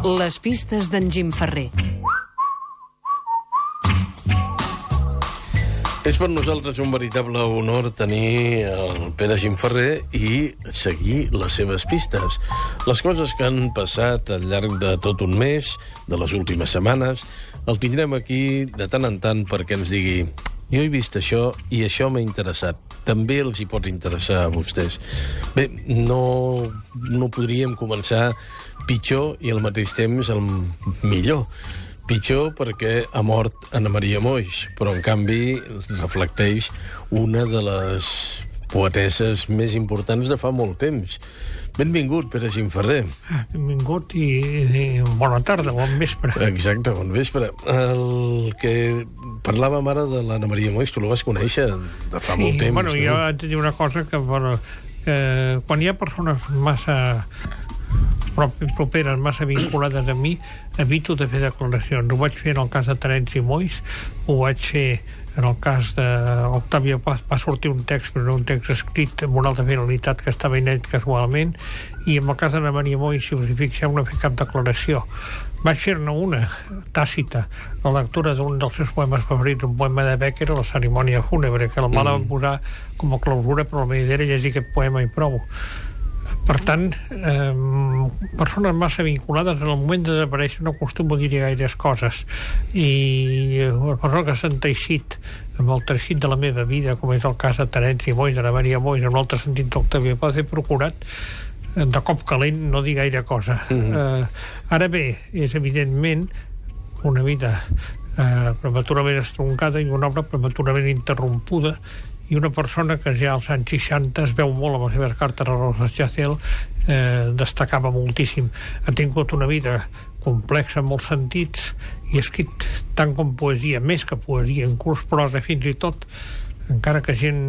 Les pistes d'en Jim Ferrer. És per nosaltres un veritable honor tenir el Pere Gimferrer i seguir les seves pistes. Les coses que han passat al llarg de tot un mes, de les últimes setmanes, el tindrem aquí de tant en tant perquè ens digui jo he vist això i això m'ha interessat. També els hi pot interessar a vostès. Bé, no, no podríem començar pitjor i al mateix temps el millor. Pitjor perquè ha mort Anna Maria Moix, però en canvi reflecteix una de les poetesses més importants de fa molt temps. Benvingut, Pere Gimferrer. Benvingut i, i bona tarda, bon vespre. Exacte, bon vespre. El que parlàvem ara de l'Anna Maria Moix, tu la vas conèixer de fa sí, molt temps. Bueno, no? jo haig de dir una cosa que, bueno, que quan hi ha persones massa properes, massa vinculades a mi, evito de fer declaracions. Ho vaig fer en el cas de Terenci Moix, ho vaig fer en el cas d'Octavia Paz va sortir un text, però un text escrit amb una altra finalitat que estava inèdit casualment, i en el cas d'Anna Maria Moix, si us hi fixeu, no he fet cap declaració. Vaig fer-ne una, tàcita, la lectura d'un dels seus poemes favorits, un poema de Becker, la cerimònia fúnebre, que la mala mm. van posar com a clausura, però la meva idea era llegir aquest poema i prou. Per tant, eh, persones massa vinculades en el moment de desaparèixer no acostumo a dir gaires coses i una persona que s'ha enteixit amb el teixit de la meva vida, com és el cas de Terenci Moix, de la Maria Moix, en l'altre sentit d'Octavia Paz, he procurat de cop calent no dir gaire cosa. Mm -hmm. eh, ara bé, és evidentment una vida eh, prematurament estroncada i una obra prematurament interrompuda i una persona que ja als anys 60 es veu molt amb les seves cartes a Rosa Chacel eh, destacava moltíssim. Ha tingut una vida complexa en molts sentits i ha escrit tant com poesia, més que poesia en curs prosa fins i tot encara que gent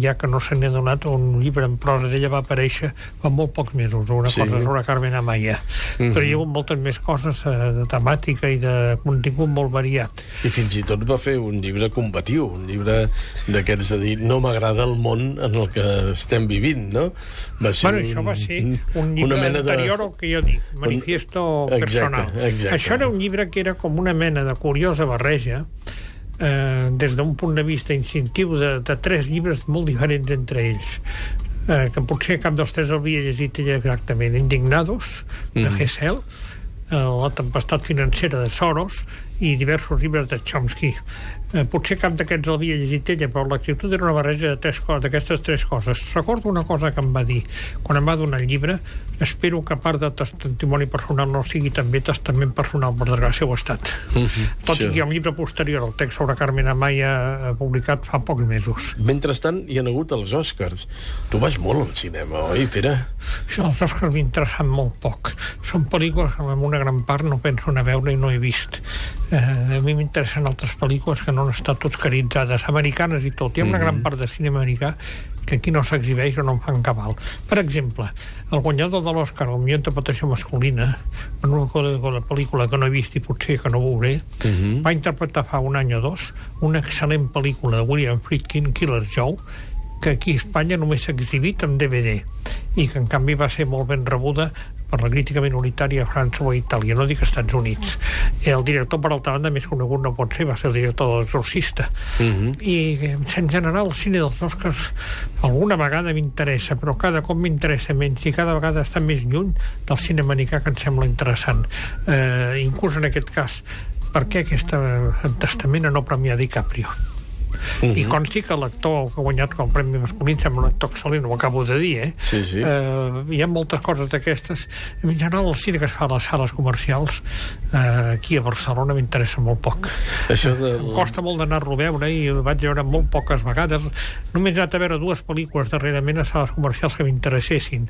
ja que no se n'ha donat un llibre en prosa d'ella va aparèixer fa molt pocs mesos, una sí. cosa sobre Carmen Amaya mm -hmm. però hi ha hagut moltes més coses eh, de temàtica i de contingut molt variat i fins i tot va fer un llibre combatiu un llibre d'aquests de dir no m'agrada el món en el que estem vivint no? Va ser bueno, un, això va ser un llibre una mena anterior de... al que jo dic Manifiesto un... exacte, Personal exacte. això era un llibre que era com una mena de curiosa barreja eh, des d'un punt de vista instintiu de, de tres llibres molt diferents entre ells. Eh, que potser cap dels tres havia llegit ella exactament. Indignados, de mm. Hessel eh, La tempestat financera de Soros i diversos llibres de Chomsky eh, potser cap d'aquests l'havia llegit ella, però l'actitud era una barreja d'aquestes tres coses. Recordo una cosa que em va dir quan em va donar el llibre, espero que part de testimoni personal no sigui també testament personal, per desgràcia ho ha estat. Mm -hmm, Tot sí. i que hi ha un llibre posterior, el text sobre Carmen Amaya, publicat fa pocs mesos. Mentrestant, hi ha hagut els Oscars. Tu vas molt al cinema, oi, Pere? Això, els Oscars m'interessen molt poc. Són pel·lícules que en una gran part no penso anar a veure i no he vist. Eh, a mi m'interessen altres pel·lícules que no han estat oscaritzades, americanes i tot. Hi ha una mm -hmm. gran part de cinema americà que aquí no s'exhibeix o no en fan cabal. Per exemple, el guanyador de l'Oscar a la millor interpretació masculina, en una la pel·lícula que no he vist i potser que no veuré, uh -huh. va interpretar fa un any o dos una excel·lent pel·lícula de William Friedkin, Killer Joe, que aquí a Espanya només s'ha exhibit en DVD i que en canvi va ser molt ben rebuda per la crítica minoritària a França o a Itàlia, no dic Estats Units. El director, per altra banda, més conegut no pot ser, va ser el director de l'Exorcista. Uh mhm. -huh. I en general el cine dels Oscars alguna vegada m'interessa, però cada cop m'interessa menys i cada vegada està més lluny del cine americà que em sembla interessant. Eh, inclús en aquest cas, per què aquest testament a no premiar DiCaprio? Uh -huh. i consti que l'actor que ha guanyat el Premi Masculí sembla un actor excel·lent, ho acabo de dir eh? Sí, sí. Eh, hi ha moltes coses d'aquestes en general el cine que es fa a les sales comercials eh, aquí a Barcelona m'interessa molt poc Això de... em costa molt d'anar-lo a veure i el vaig veure molt poques vegades només he anat a veure dues pel·lícules darrerament a sales comercials que m'interessessin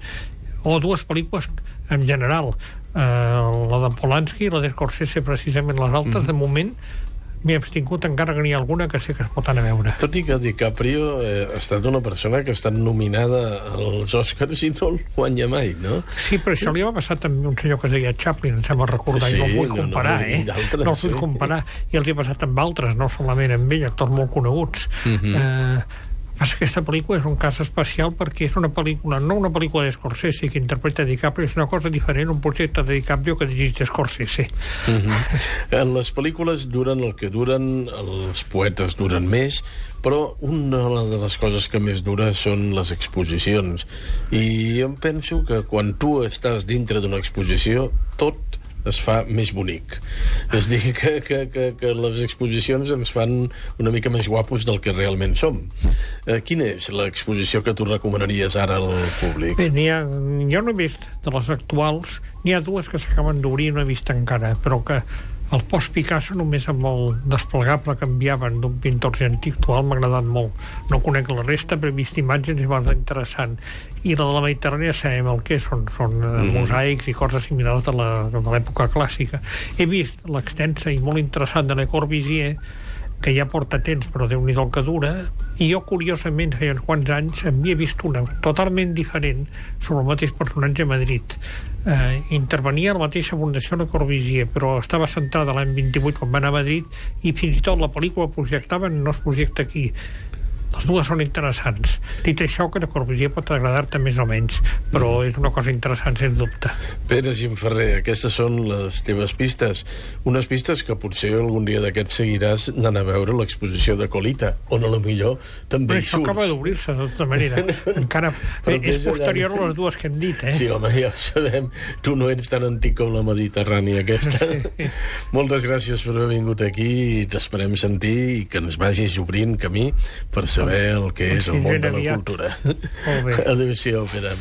o dues pel·lícules en general eh, la de Polanski i la de Scorsese precisament les altres mm. de moment m'he abstingut encara que n'hi ha alguna que sé que es pot anar a veure. Tot i que DiCaprio eh, ha estat una persona que ha estat nominada als Oscars i no el guanya mai, no? Sí, però això li va passar també un senyor que es deia Chaplin, em sembla recordar, sí, i no el vull comparar, no, no, eh? No el vull sí. comparar, i els hi ha passat amb altres, no solament amb ell, actors molt coneguts. Uh mhm. -huh. eh, Passa que aquesta pel·lícula és un cas especial perquè és una pel·lícula, no una pel·lícula de Scorsese que interpreta DiCaprio, és una cosa diferent, un projecte de DiCaprio que dirigeix Scorsese. -huh. En les pel·lícules duren el que duren, els poetes duren més, però una de les coses que més dura són les exposicions. I em penso que quan tu estàs dintre d'una exposició, tot es fa més bonic. És dir, que, que, que, que les exposicions ens fan una mica més guapos del que realment som. Eh, quina és l'exposició que tu recomanaries ara al públic? Bé, ha, jo no he vist de les actuals, n'hi ha dues que s'acaben d'obrir i no he vist encara, però que el post-Picasso només amb el desplegable que enviaven d'un pintor argentí actual m'ha agradat molt. No conec la resta, però he vist imatges i m'ha interessant. I la de la Mediterrània sabem el que són, són mm. mosaics i coses similars de l'època clàssica. He vist l'extensa i molt interessant de Le Corbusier, que ja porta temps, però déu nhi que dura, i jo, curiosament, feia uns quants anys, havia vist una totalment diferent sobre el mateix personatge a Madrid. Eh, intervenia a la mateixa fundació de Corbusier, però estava centrada l'any 28 quan va anar a Madrid i fins i tot la pel·lícula projectava no es projecta aquí les dues són interessants. Dit això, que Corbusier pot agradar-te més o menys, però és una cosa interessant, sens dubte. Pere Gimferrer, aquestes són les teves pistes. Unes pistes que potser algun dia d'aquests seguiràs anant a veure l'exposició de Colita, on a lo millor també però hi surts. Acaba d'obrir-se, de tota manera. Encara però és posterior a les dues que hem dit, eh? Sí, home, ja ho sabem. Tu no ets tan antic com la Mediterrània aquesta. Sí. Moltes gràcies per haver vingut aquí i t'esperem sentir i que ens vagis obrint camí per saber el que és el món de la cultura. Adéu-siau, Pere.